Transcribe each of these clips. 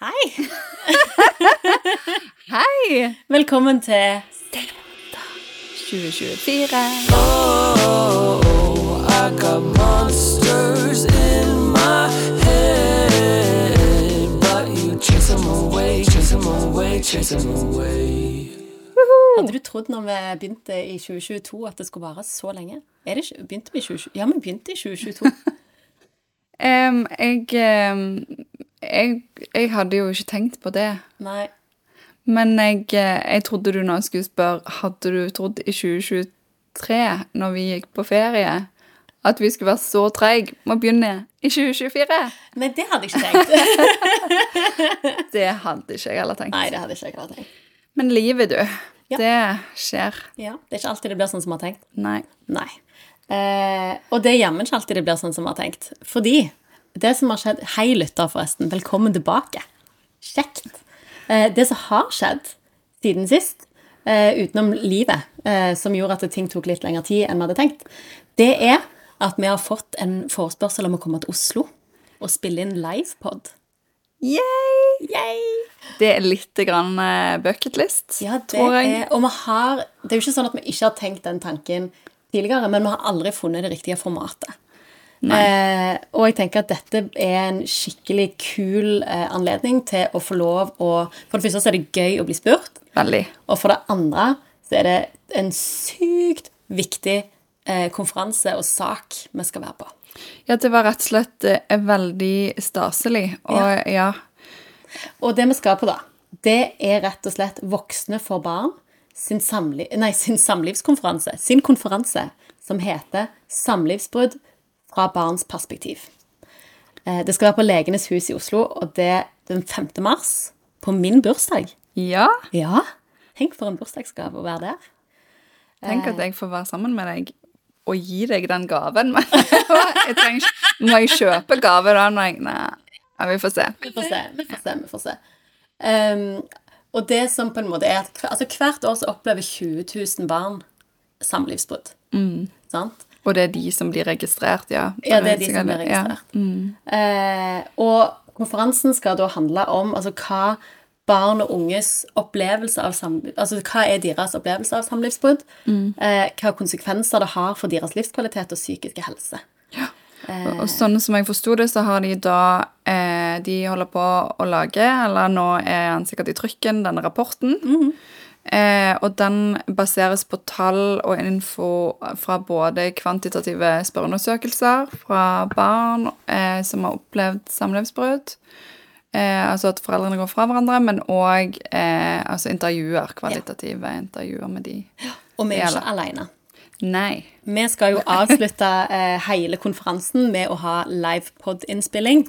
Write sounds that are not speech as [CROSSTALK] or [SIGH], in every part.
Hei! [LAUGHS] Hei! Velkommen til 2024. I got monsters in my head, but you chase them away, chase them away, chase them away. Hadde du trodd når vi begynte i 2022 at det skulle vare så lenge? Er det begynte vi i 2022? Ja, vi begynte i 2022. um, [LAUGHS] [LAUGHS] jeg, em, jeg Jeg hadde jo ikke tenkt på det. Nei. Men jeg, eh, jeg trodde du nå skulle spørre Hadde du trodd i 2023, når vi gikk på ferie, at vi skulle være så treige med å begynne i 2024? Nei, det hadde jeg ikke tenkt. [LAUGHS] Det hadde ikke jeg heller tenkt. Nei, det hadde ikke jeg heller tenkt. Men livet, du. Ja. Det skjer. Ja, Det er ikke alltid det blir sånn som vi har tenkt. Nei. Nei. Eh, og det er jammen ikke alltid det blir sånn som vi har tenkt. Fordi det som har skjedd Hei, lytter, forresten. Velkommen tilbake. Kjekt. Eh, det som har skjedd siden sist, eh, utenom livet, eh, som gjorde at ting tok litt lengre tid enn vi hadde tenkt, det er at vi har fått en forespørsel om å komme til Oslo og spille inn livepod. Yay! Yay! Det er litt grann bucketlist, Ja, tror jeg. er, og vi har Det er jo ikke sånn at vi ikke har tenkt den tanken tidligere, men vi har aldri funnet det riktige formatet. Eh, og jeg tenker at dette er en skikkelig kul eh, anledning til å få lov å For det første så er det gøy å bli spurt, Veldig. og for det andre så er det en sykt viktig eh, konferanse og sak vi skal være på. Ja, det var rett og slett eh, veldig staselig. Og ja. Og det vi skal på, da, det er rett og slett Voksne for barn sin, samli nei, sin samlivskonferanse. Sin konferanse som heter Samlivsbrudd fra barns perspektiv. Eh, Det skal være på Legenes hus i Oslo, og det er den 5. mars. På min bursdag. ja. Ja, Tenk for en bursdagsgave å være der. Tenk at jeg får være sammen med deg og gi deg den gaven. [LAUGHS] Men jeg trenger Må jeg kjøpe gave da? Når jeg, nei, ja, vi får se. Vi får se. vi får se, vi får se. Um, og det som på en måte er at altså Hvert år så opplever 20 000 barn samlivsbrudd. Sant? Og det er de som blir registrert, ja. Ja, det er de som blir Ja. registrert. Eh, og konferansen skal da handle om altså, hva barn og unges opplevelse av samliv... Altså hva er deres opplevelse av samlivsbrudd? Eh, hva konsekvenser det har for deres livskvalitet og psykiske helse. Ja, Og sånn som jeg forsto det, så har de da eh, De holder på å lage, eller nå er han sikkert i trykken, denne rapporten. Eh, og den baseres på tall og info fra både kvantitative spørreundersøkelser fra barn eh, som har opplevd samlivsbrudd. Eh, altså at foreldrene går fra hverandre, men òg eh, altså intervjuer, kvalitative intervjuer med de. Og vi er ikke alene. Nei. Vi skal jo avslutte eh, hele konferansen med å ha livepod-innspilling.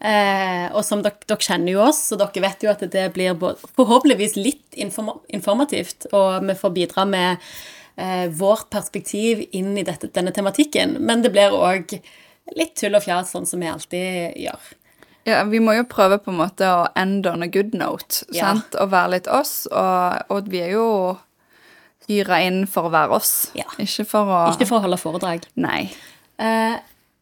Eh, og som dere, dere kjenner jo oss, så dere vet jo at det blir både, forhåpentligvis litt inform informativt, og vi får bidra med eh, vårt perspektiv inn i dette, denne tematikken. Men det blir òg litt tull og fjas, sånn som vi alltid gjør. Ja, Vi må jo prøve på en måte å end on a good note, Ja. sant? Og være litt oss. Og, og vi er jo hyra inn for å være oss, Ja. ikke for å Ikke for å holde foredrag. Nei. Eh,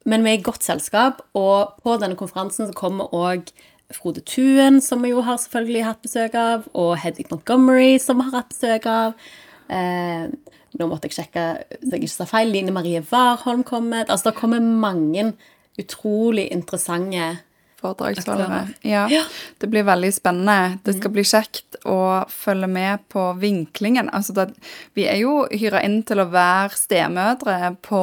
men vi er i godt selskap, og på denne konferansen så kommer òg Frode Tuen, som vi jo har selvfølgelig hatt besøk av, og Hedvig Montgomery, som vi har hatt besøk av. Eh, nå måtte jeg sjekke så jeg ikke sa feil. Line Marie Warholm kommer. Altså, det kommer mange utrolig interessante Foredragsholdere. Ja. Ja. Det blir veldig spennende. Det skal bli kjekt å følge med på vinklingen. Altså, det, vi er jo hyra inn til å være stemødre på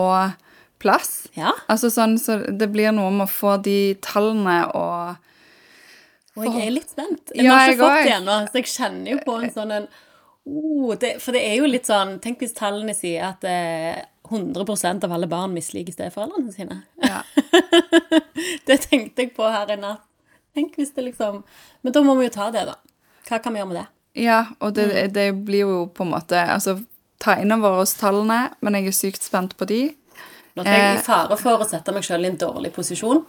plass. Ja. Altså sånn, så det blir noe med å få de tallene og Og jeg er litt spent. Jeg Ja, har jeg ikke fått også. det ennå, så jeg kjenner jo på en sånn en oh, det, For det er jo litt sånn Tenk hvis tallene sier at eh, 100 av alle barn misliker steforeldrene sine. Ja. [LAUGHS] det tenkte jeg på her i natt. Tenk hvis det liksom Men da må vi jo ta det, da. Hva kan vi gjøre med det? Ja, og det, Mm. det blir jo på en måte Altså, ta inn over oss tallene, men jeg er sykt spent på de. Nå er jeg Eh. i fare for å sette meg sjøl i en dårlig posisjon,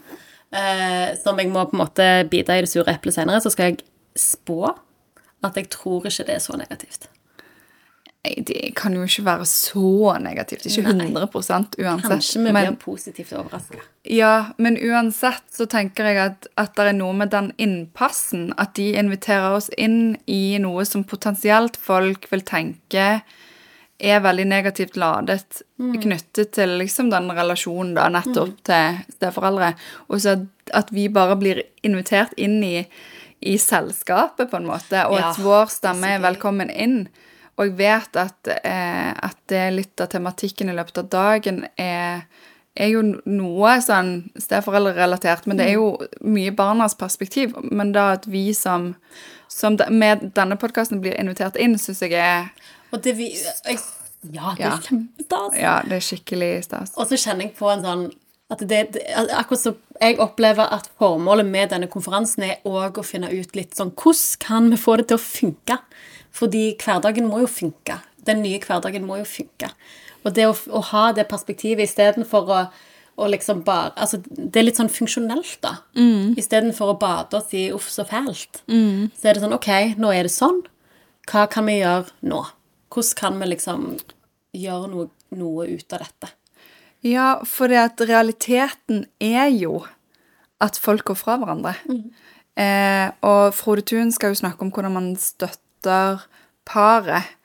eh, som jeg må på en måte bite i det sure eplet senere, så skal jeg spå at jeg tror ikke det er så negativt. Det kan jo ikke være så negativt. Ikke 100 uansett. Kanskje vi blir positivt overraska. ja, men uansett så tenker jeg at, at det er noe med den innpassen. At de inviterer oss inn i noe som potensielt folk vil tenke er veldig negativt ladet knyttet til liksom den relasjonen da, nettopp til steforeldre. Og så at, vi bare blir invitert inn i, i selskapet, på en måte, og Ja, at vår stemme er velkommen inn. Og jeg vet at, eh, at det litt av tematikken i løpet av dagen er, er jo noe sånn steforeldrerelatert, men det er jo mye barnas perspektiv. Men da at vi som, som de- med denne podkasten blir invitert inn, syns jeg er Og det vi jeg, Ja, det er kjempestas. Ja, det er skikkelig stas. Og så kjenner jeg på en sånn at det, det, Akkurat som jeg opplever at formålet med denne konferansen er òg å finne ut litt sånn Hvordan kan vi få det til å funke? Fordi hverdagen må jo funke. Den nye hverdagen må jo funke. Og det å, å ha det perspektivet istedenfor å å liksom bare, altså Det er litt sånn funksjonelt, da. Mm. Istedenfor å bade oss i 'uff, så fælt', så er det sånn OK, nå er det sånn. Hva kan vi gjøre nå? Hvordan kan vi liksom gjøre noe, noe ut av dette? Ja, for det at realiteten er jo at folk går fra hverandre. Eh, og Frode Thun skal jo snakke om hvordan man støtter paret.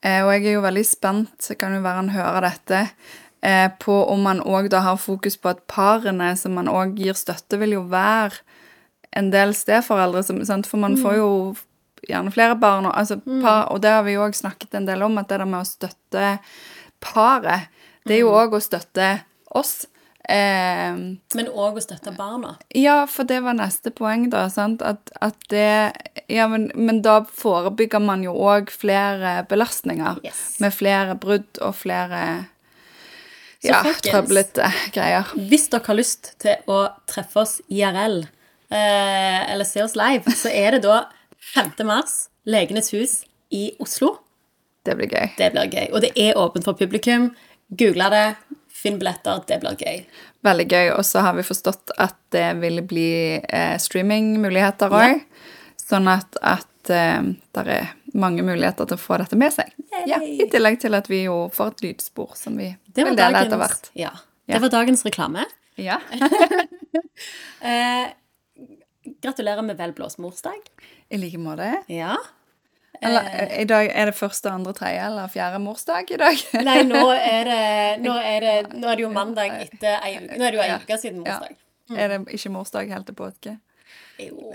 Eh, og jeg er jo veldig spent, så kan jo være han hører dette, eh, på om man òg da har fokus på at parene som man òg gir støtte, vil jo være en del steforeldre, som, sant? for man får jo gjerne flere barn, og, altså, par, og det har vi jo òg snakket en del om, at det der med å støtte paret, det er jo òg å støtte oss. Eh, Men òg å støtte barna. ja, for det var neste poeng, da. Sant? At, at det Ja, men, men da forebygger man jo òg flere belastninger. Yes. Med flere brudd og flere Så ja, trøblete greier. Hvis dere har lyst til å treffe oss IRL, eh, eller se oss live, så er det da 5. mars, Legenes hus i Oslo. Det blir gøy. Det blir gøy. Og det er åpent for publikum. Google det, finn billetter, det blir gøy. Veldig gøy. Og så har vi forstått at det vil bli eh, streamingmuligheter òg. Sånn at, at eh, det er mange muligheter til å få dette med seg. Ja, I tillegg til at vi jo får et lydspor som vi vil var dele etter hvert. ja, Ja. det var dagens reklame. Ja. [LAUGHS] [LAUGHS] Eh, gratulerer med velblåst morsdag. I like måte. Ja. Eller, Eh. I dag er det første, andre, tredje eller fjerde morsdag i dag. [LAUGHS] Nei, nå [LAUGHS] er det, nå er det, nå er det jo mandag etter ei uke. Nå er det jo ei uke siden morsdag. Er det ikke morsdag helt til påske? Jo. [LAUGHS]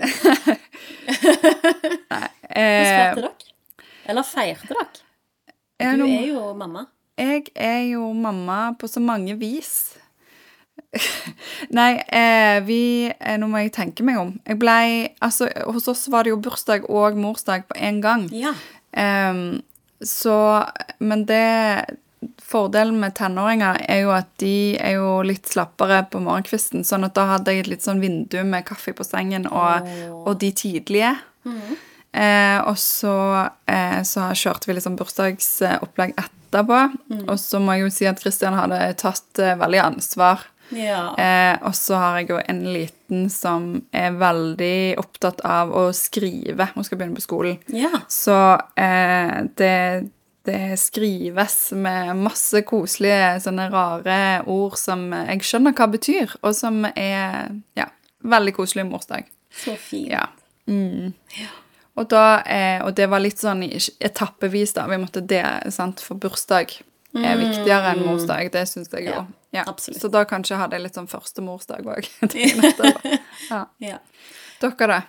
Eh, Hvordan feirte dere? Eller feirte dere? er Du er jo mamma. Jeg er jo mamma på så mange vis. [LAUGHS] Nei, eh, vi eh, Nå må jeg tenke meg om. Jeg ble, Altså, hos oss var det jo bursdag og morsdag på én gang. Ja. Ehm, så Men det Fordelen med tenåringer er jo at de er jo litt slappere på morgenkvisten. Sånn at da hadde jeg et litt sånn vindu med kaffe på sengen og, og de tidlige. Eh, og så, eh, så kjørte vi liksom bursdagsopplegg etterpå. Og så må jeg jo si at Christian hadde tatt eh, veldig ansvar. Ja. Eh, og så har jeg jo en liten som er veldig opptatt av å skrive. Hun skal begynne på skolen. ja. Så eh, det, det skrives med masse koselige, sånne rare ord som jeg skjønner hva betyr, og som er ja, veldig koselig morsdag. Så fint. Ja. Mm. Og, da, eh, og det var litt sånn etappevis, da. Vi måtte det, sant, for bursdag er viktigere enn morsdag. Det syns jeg. Mm. Ja, Ja. Så da kanskje hadde jeg litt sånn første morsdag òg. [LAUGHS] [LAUGHS] ja. Ja. Dere, da?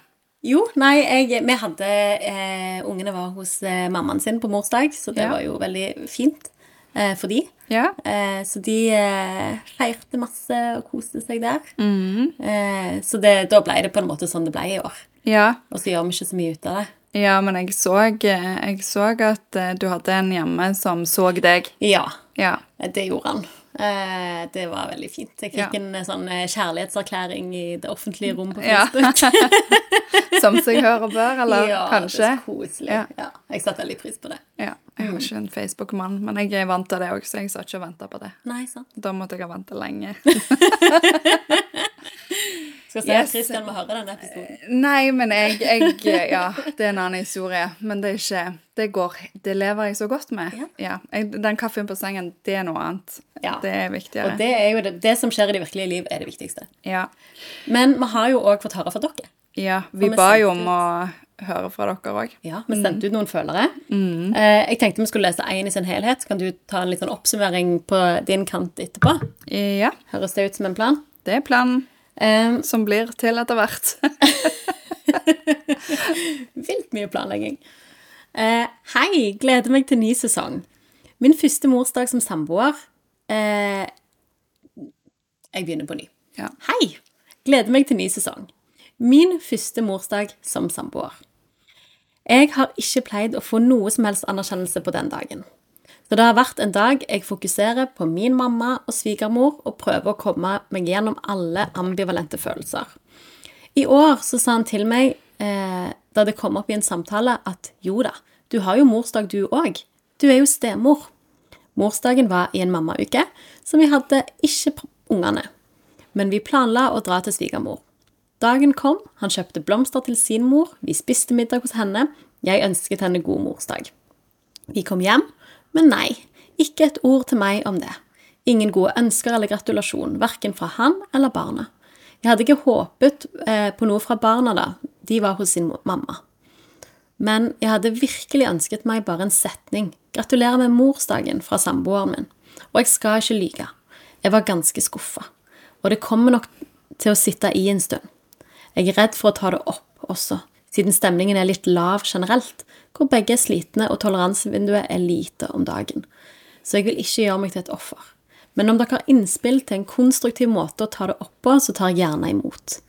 Jo, nei, jeg, vi hadde eh, Ungene var hos eh, mammaen sin på morsdag, så det var jo veldig fint eh, for de. Ja? Eh, så de eh, feirte masse og koste seg der. Mm. Eh, så det, da ble det på en måte sånn det ble i år. Ja. Og så gjør vi ikke så mye ut av det. Ja, men jeg så, jeg så at eh, du hadde en hjemme som så deg. Ja, Ja. det gjorde han. Eh, det var veldig fint. Jeg fikk Ja. en eh, sånn eh, kjærlighetserklæring i det offentlige rom på Ja. Facebook. [LAUGHS] Som seg hør og bør, eller ja, kanskje? Det er så koselig. Ja. Ja. jeg satte veldig pris på det. Ja. Jeg har ikke en Facebook-mann, men jeg er vant til det òg, så jeg satt ikke og venta på det. Nei, sant. Da måtte jeg ha venta lenge. [LAUGHS] Skal si Yes. at Christian må høre denne episoden. Nei, men jeg, jeg Ja, det er en annen historie. Men det er ikke Det går Det lever jeg så godt med. Ja. Ja. Jeg, den kaffen på sengen, det er noe annet. Ja. Det er viktigere. Og det er jo det, det som skjer i det virkelige liv, er det viktigste. Ja. Men vi har jo òg fått høre fra dere. ja. Vi ba jo om å høre fra dere òg. Ja, Vi sendte ut noen følgere. Eh, jeg tenkte vi skulle lese én i sin helhet. Så kan du ta en liten oppsummering på din kant etterpå? Ja. Høres det ut som en plan? Det er planen Eh, som blir til etter hvert. [LAUGHS] Vilt mye planlegging. Uh, hei, gleder meg til ny sesong. Min første morsdag som samboer Uh, Jeg begynner på ny. Ja. Hei! Gleder meg til ny sesong. Min første morsdag som samboer. Jeg har ikke pleid å få noe som helst anerkjennelse på den dagen. Så det har vært en dag jeg fokuserer på min mamma og svigermor og prøver å komme meg gjennom alle ambivalente følelser. I år så sa han til meg, eh, da det kom opp i en samtale, at jo da, du har jo morsdag du òg. Du er jo stemor. Morsdagen var i en mammauke, så vi hadde ikke ungene. Men vi planla å dra til svigermor. Dagen kom, han kjøpte blomster til sin mor, vi spiste middag hos henne, jeg ønsket henne god morsdag. Vi kom hjem, men nei, ikke et ord til meg om det. Ingen gode ønsker eller gratulasjon, verken fra han eller barna. Jeg hadde ikke håpet eh, på noe fra barna da, de var hos sin mamma. Men jeg hadde virkelig ønsket meg bare en setning. Gratulerer med morsdagen fra samboeren min. Og jeg skal ikke lyge. Jeg var ganske skuffa. Og det kommer nok til å sitte i en stund. Jeg er redd for å ta det opp også, siden stemningen er litt lav generelt, hvor begge er slitne og toleransevinduet er lite om dagen. Så jeg vil ikke gjøre meg til et offer. Men om dere har innspill til en konstruktiv måte å ta det opp på, så tar jeg gjerne imot.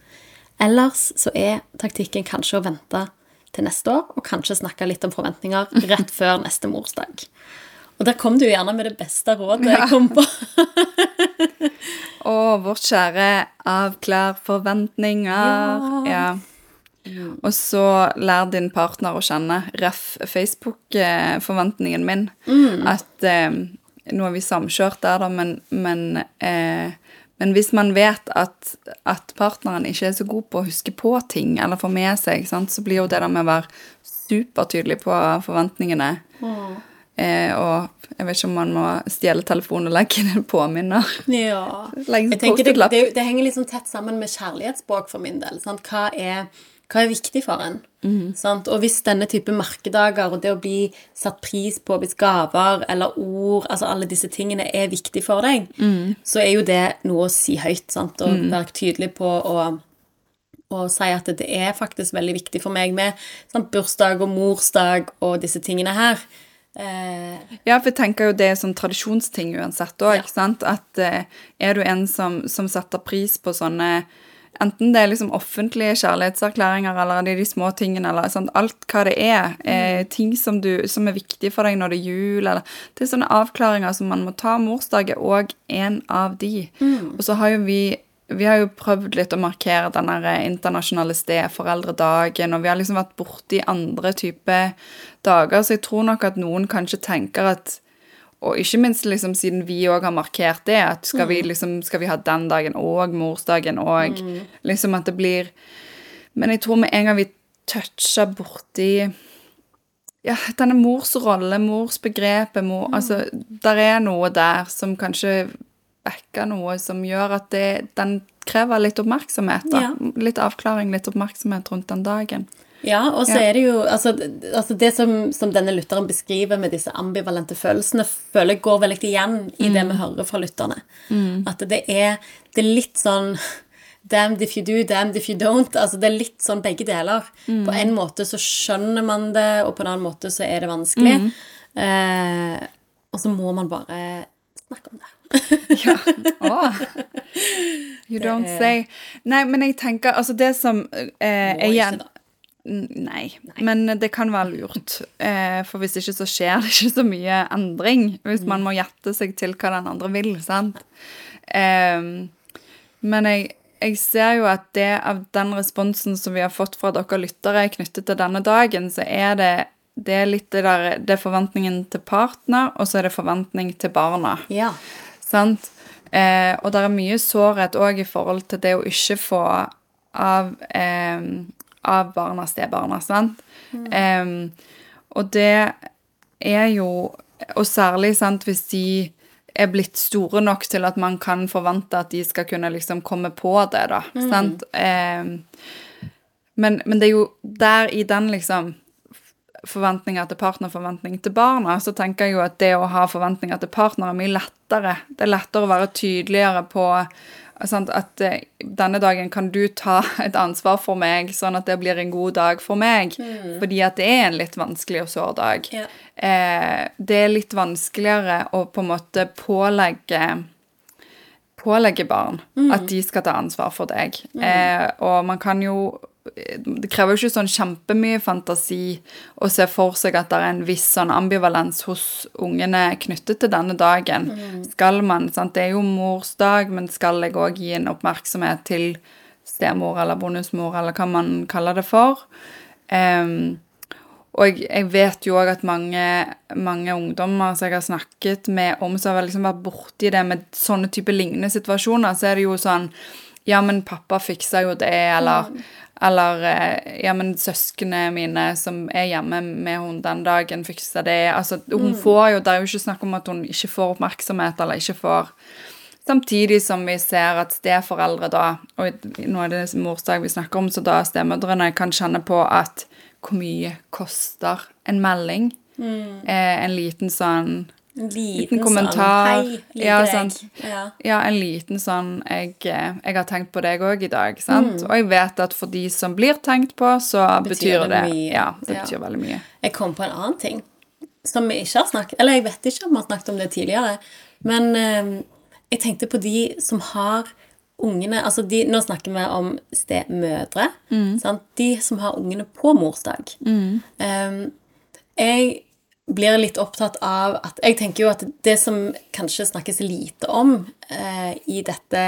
Ellers så er taktikken kanskje å vente til neste år, og kanskje snakke litt om forventninger rett [LAUGHS] før neste morsdag. Og der kom du gjerne med det beste rådet jeg kom på. [LAUGHS] Å, vårt kjære avklar forventninger. Ja. Og så lær din partner å kjenne, ref. Facebook-forventningen min, at eh, Nå er vi samkjørt der, da, men, men, eh, men hvis man vet at, at partneren ikke er så god på å huske på ting eller få med seg, sant, så blir jo det der med å være supertydelig på forventningene eh, Og jeg vet ikke om man må stjele telefonen og legge inn en påminner. Ja. Det, det, det henger sånn tett sammen med kjærlighetsspråk for min del. Sant? Hva, er, hva er viktig for en? Sant? Og hvis denne type merkedager og det å bli satt pris på hvis gaver eller ord, altså alle disse tingene er viktig for deg, så er jo det noe å si høyt. Sant? Og være tydelig på å og si at det er faktisk veldig viktig for meg med sant? bursdag og morsdag og disse tingene her. Eh, Ja, for jeg tenker jo det er sånn tradisjonsting uansett òg, Ja. At eh, er du en som, som setter pris på sånne Enten det er liksom offentlige kjærlighetserklæringer, eller det er de små tingene, eller sånn, alt hva det er. Eh, ting som, du, som er viktig for deg når det er jul, eller Det er sånne avklaringer som man må ta. Morsdag er òg en av de. Og så har jo vi vi har jo prøvd litt å markere den internasjonale steforeldredagen, og vi har liksom vært borti andre typer dager, så jeg tror nok at noen kanskje tenker at og ikke minst liksom siden vi òg har markert det, at skal vi liksom, skal vi ha den dagen og morsdagen og liksom at det blir Men jeg tror med en gang vi toucha borti ja, denne mors rolle, mors begrepet, mor, altså Der er noe der som kanskje backer noe som gjør at det, den krever litt oppmerksomhet. da. Ja. Litt avklaring, litt oppmerksomhet rundt den dagen. Ja, og så er det jo altså, altså Det som, som denne lytteren beskriver med disse ambivalente følelsene, føler jeg går veldig igjen i det vi hører fra lytterne. At det er, det er litt sånn Damned if you do, damned if you don't. Altså Det er litt sånn begge deler. På en måte så skjønner man det, og på en annen måte så er det vanskelig. Eh, og så må man bare snakke om det. [LAUGHS] Ja. Åh. [LAUGHS] You don't say. Nei, men jeg tenker Altså, det som eh, Må er ikke, igjen da. N- Nei. Men det kan være lurt. Eh, for hvis ikke så skjer det ikke så mye endring. Hvis man må gjette seg til hva den andre vil, sant. Eh, men jeg, jeg ser jo at det av den responsen som vi har fått fra dere lyttere knyttet til denne dagen, så er det det er litt det der Det er forventningen til partner, og så er det forventning til barna. Ja. Sant? Eh, og det er mye sårhet òg i forhold til det å ikke få av, eh, av barna, stebarna, sant? Eh, og det er jo Og særlig sant, hvis de er blitt store nok til at man kan forvente at de skal kunne liksom komme på det, da. Sant? Um, men, men det er jo der i den liksom forventninger til partner, forventning til barna, så tenker jeg jo at det å ha forventninger til partner er mye lettere. Det er lettere å være tydeligere på at eh, denne dagen kan du ta [LAUGHS] et ansvar for meg, sånn at det blir en god dag for meg. Fordi at det er en litt vanskelig og sår dag. Ja. Eh, det er litt vanskeligere å på en måte pålegge pålegge barn at de skal ta ansvar for deg. Eh, og man kan jo Det krever jo ikke sånn kjempemye fantasi å se for seg at det er en viss sånn ambivalens hos ungene knyttet til denne dagen. Skal man sant? Det er jo morsdag, men skal jeg òg gi en oppmerksomhet til stemor eller bonusmor, eller hva man kaller det for? Um, og jeg, vet jo òg at mange, mange ungdommer som jeg har snakket med om, som har liksom vært borti det med sånne type lignende situasjoner, så er det jo sånn Ja, men pappa fiksa jo det, eller eller eh, ja, men søsknene mine som er hjemme med hun den dagen, fiksa det. Altså, hun får jo, Det er jo ikke snakk om at hun ikke får oppmerksomhet eller ikke får Samtidig som vi ser at steforeldre da, og nå er det morsdag vi snakker om, så da stemødrene kan kjenne på at hvor mye koster en melding? Eh, en liten sånn En Liten liten kommentar. Sånn, Hei, Ja, sant. Ja. Ja, en liten sånn jeg, eh, jeg har tenkt på deg òg i dag, sant? Og jeg vet at for de som blir tenkt på, så betyr, Mm. Det, det. Ja, det Ja. betyr veldig mye. Jeg kom på en annen ting som vi ikke har snakket Eller jeg vet ikke om vi har snakket om det tidligere, men eh, jeg tenkte på de som har ungene altså de, Nå snakker vi om stemødre. Sant? De som har ungene på morsdag. Eh, jeg blir litt opptatt av at Jeg tenker jo at det som kanskje snakkes lite om eh, i dette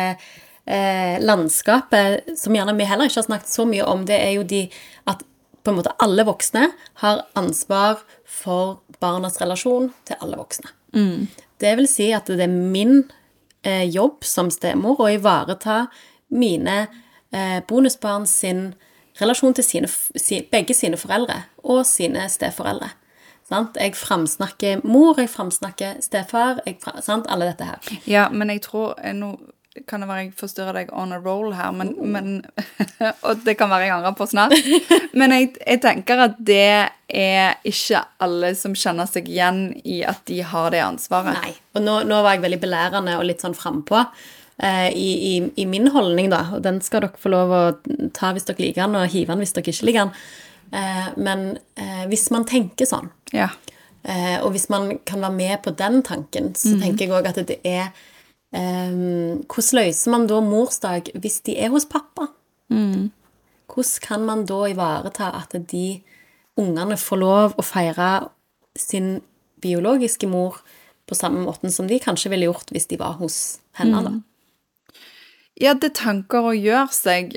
eh, landskapet, som gjerne vi heller ikke har snakket så mye om, det er jo de at på en måte alle voksne har ansvar for barnas relasjon til alle voksne. Det vil si at det er min eh, jobb som stemor å ivareta mine eh, bonusbarn sin relasjon til sine, si, begge sine foreldre og sine steforeldre. Sant? Jeg framsnakker mor, jeg framsnakker stefar, jeg, fra- sant? alle dette her. Ja, men jeg tror eh, Nå kan det være jeg forstyrrer deg on a roll her, men, men [LAUGHS] Og det kan være jeg angrer på snart. [LAUGHS] Men jeg, jeg tenker at det er ikke alle som kjenner seg igjen i at de har det ansvaret. Nei. Og nå, nå var jeg veldig belærende og litt sånn frampå eh, i, i, i min holdning, da. Og den skal dere få lov å ta hvis dere liker den, og hive den hvis dere ikke liker den. Eh, men eh, hvis man tenker sånn, Ja. eh, og hvis man kan være med på den tanken, så tenker jeg òg at det er Hvordan løser man da morsdag hvis de er hos pappa? Hvordan kan man da ivareta at de ungene får lov å feire sin biologiske mor på samme måten som de kanskje ville gjort hvis de var hos henne? da? Ja, det er tanker å gjøre seg,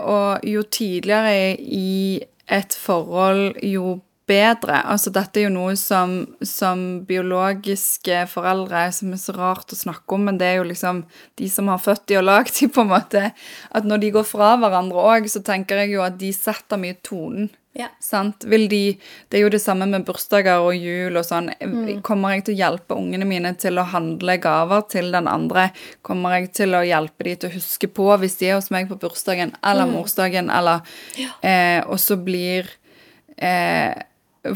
og jo tidligere i et forhold, jo bedre. Altså, dette er jo noe som, som biologiske foreldre, som er så rart å snakke om, men det er jo liksom de som har født de og lagd de, på en måte. At når de går fra hverandre òg, så tenker jeg jo at de setter mye tonen. Ja. Sant? Vil de, det er jo det samme med bursdager og jul og sånn. Kommer jeg til å hjelpe ungene mine til å handle gaver til den andre? Kommer jeg til å hjelpe de til å huske på hvis de er hos meg på bursdagen eller morsdagen, eller eh, Og så blir eh,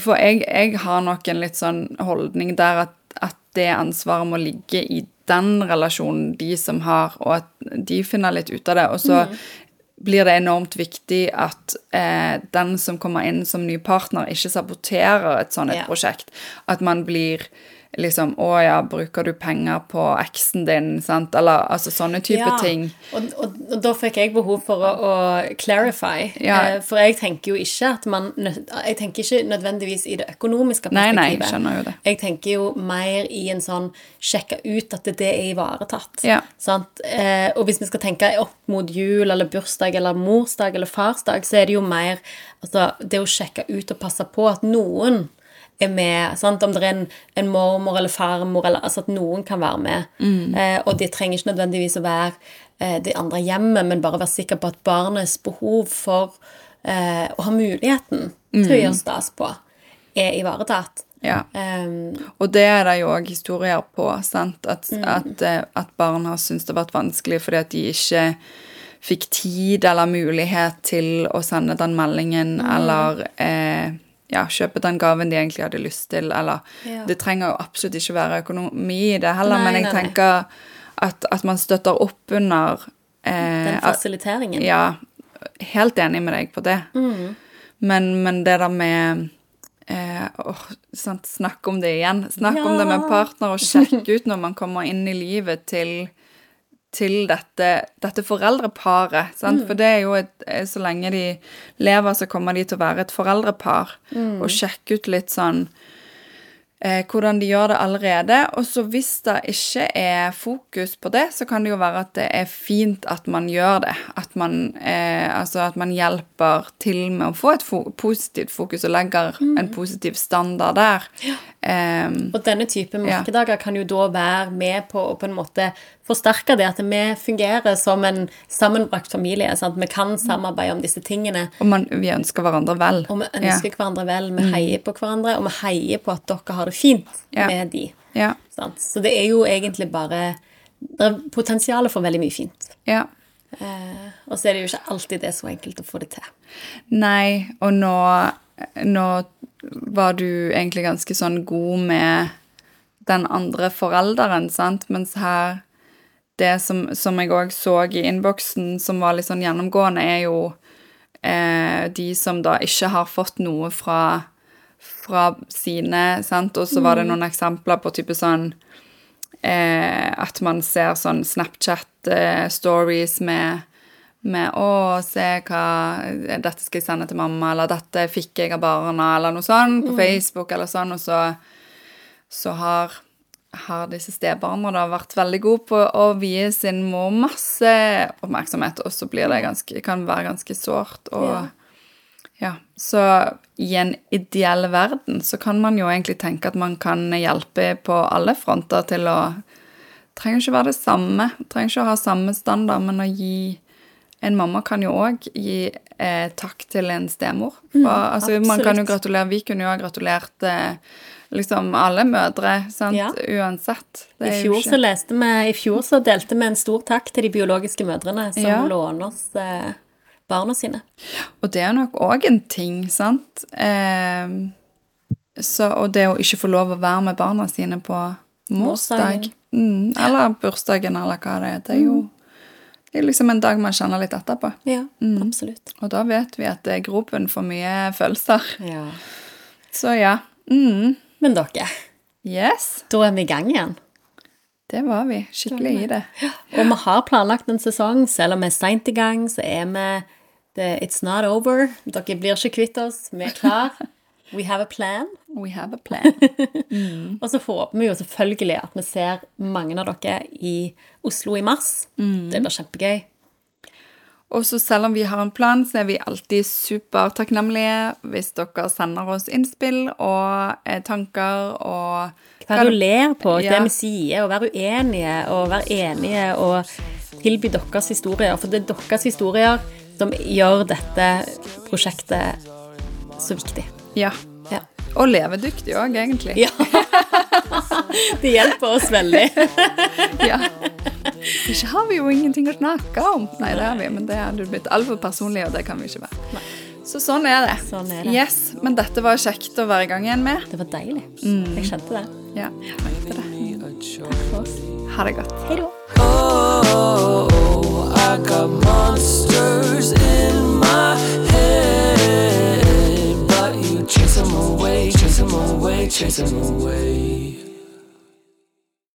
For jeg, jeg har nok en litt sånn holdning der at, at det ansvaret må ligge i den relasjonen de som har, og at de finner litt ut av det. Og så blir det enormt viktig at eh, den som kommer inn som ny partner, ikke saboterer et sånt et Ja. prosjekt. At man blir liksom Å ja, bruker du penger på eksen din? Sant? Eller altså sånne type Ja, ting. Og, og, og da fikk jeg behov for å, å clarify. Ja. Eh, For jeg tenker jo ikke at man Jeg tenker ikke nødvendigvis i det økonomiske perspektivet. nei, nei, jeg skjønner jo det. Jeg tenker jo mer i en sånn sjekke ut at det er ivaretatt. Ja. Sant? Eh, og hvis vi skal tenke opp mot jul eller bursdag eller morsdag eller farsdag, så er det jo mer altså, det å sjekke ut og passe på at noen er med. Sant? Om det er en, en mormor eller farmor, eller altså at noen kan være med. Eh, og de trenger ikke nødvendigvis å være eh, det andre hjemmet, men bare være sikker på at barnets behov for eh, å ha muligheten til å gjøre stas på, er ivaretatt. Ja. Um, Og det er det jo òg historier på, sant? At, Mm. at, eh, at barn har syntes det har vært vanskelig fordi at de ikke fikk tid eller mulighet til å sende den meldingen, Mm. eller eh, ja, kjøpe den gaven de egentlig hadde lyst til, eller Ja. Det trenger jo absolutt ikke være økonomi i det heller, Nei, men jeg nei, tenker at, at man støtter opp under eh, den at- fasiliteringen. ja, helt enig med deg på det. Mm. Men, men det der med eh, oh, Snakk om det igjen. Snakk om det med partner, og sjekke ut når man kommer inn i livet til, til dette, dette foreldreparet. Sant? Mm. For det er jo et eh, Så lenge de lever, så kommer de til å være et foreldrepar. Mm. Og sjekke ut litt sånn eh, hvordan de gjør det allerede. Og så hvis det ikke er fokus på det, så kan det jo være at det er fint at man gjør det. At man, eh, altså at man hjelper til med å få et fo positivt fokus og legger en positiv standard der. Em, Og denne type Ja. kan jo da være med på å på en måte forsterke det at vi fungerer som en sammenbrakt familie. Sant? Vi kan samarbeide om disse tingene. og man, vi ønsker hverandre vel. Og vi ønsker hverandre vel, vi heier på hverandre, og vi heier på at dere har det fint Ja. med de. Ja. Så det er jo egentlig bare Det er potensial for veldig mye fint. ja. Uh, og så er det jo ikke alltid det er så enkelt å få det til. Nei, og nå, nå var du egentlig ganske sånn god med den andre forelderen, sant? Mens her Det som, som jeg òg så i innboksen, som var litt sånn gjennomgående, er jo eh, de som da ikke har fått noe fra, fra sine, sant? Og så var det noen eksempler på type sånn eh, at man ser sånn Snapchat-stories med med 'Å, se hva Dette skal jeg sende til mamma', eller 'Dette fikk jeg av barna', eller noe sånt, på Facebook, eller sånn, og så, så har, har disse stebarna da vært veldig gode på å vie sin mor masse oppmerksomhet, og så blir det ganske, kan være ganske sårt, og Ja. ja, så i en ideell verden så kan man jo egentlig tenke at man kan hjelpe på alle fronter til å Trenger ikke være det samme, trenger ikke å ha samme standard, men å gi En mamma kan jo òg gi eh, takk til en stemor. For, altså, man kan jo gratulere Vi kunne jo ha gratulert eh, liksom alle mødre, sant, Ja. uansett. I fjor, ikke- så leste vi, I fjor så delte vi en stor takk til de biologiske mødrene som Ja. låner oss eh, barna sine. Og det er nok òg en ting, sant? Eh, så, og det å ikke få lov å være med barna sine på morsdag, mm, eller bursdagen, eller hva det er, det er jo det er liksom en dag man kjenner litt etterpå. Ja, Mm. absolutt. Og da vet vi at det er grobunn for mye følelser. Ja. Så ja. Mm, Men dere, yes, da er vi i gang igjen. det var vi. Skikkelig i det. Og vi har planlagt en sesong, selv om vi er seint i gang, så er vi It's not over. Dere blir ikke kvitt oss. Vi er klar. [LAUGHS] We have a plan. We have a plan. [LAUGHS] Og så håper vi jo selvfølgelig at vi ser mange av dere i Oslo i mars. Det blir kjempegøy. Og så selv om vi har en plan, så er vi alltid supertakknemlige hvis dere sender oss innspill og eh, tanker og ler på Ja. det vi sier, og være uenige og være enige og tilby deres historier. For det er deres historier som gjør dette prosjektet så viktig. Ja. Ja. Og levedyktig òg, egentlig. ja. [LAUGHS] Det hjelper oss veldig. [LAUGHS] Ja. Ikke har vi jo ingenting å snakke om. Nei, det har vi, men det hadde blitt altfor personlig, og det kan vi ikke være. Så sånn er det. Sånn er det. Yes, Men dette var kjekt å være i gang igjen med. Det var deilig. Jeg kjente det. Ja, tenkte det. Takk For oss. Ha det godt. Hei da. Oh, I got monsters in my head, away, chase them away.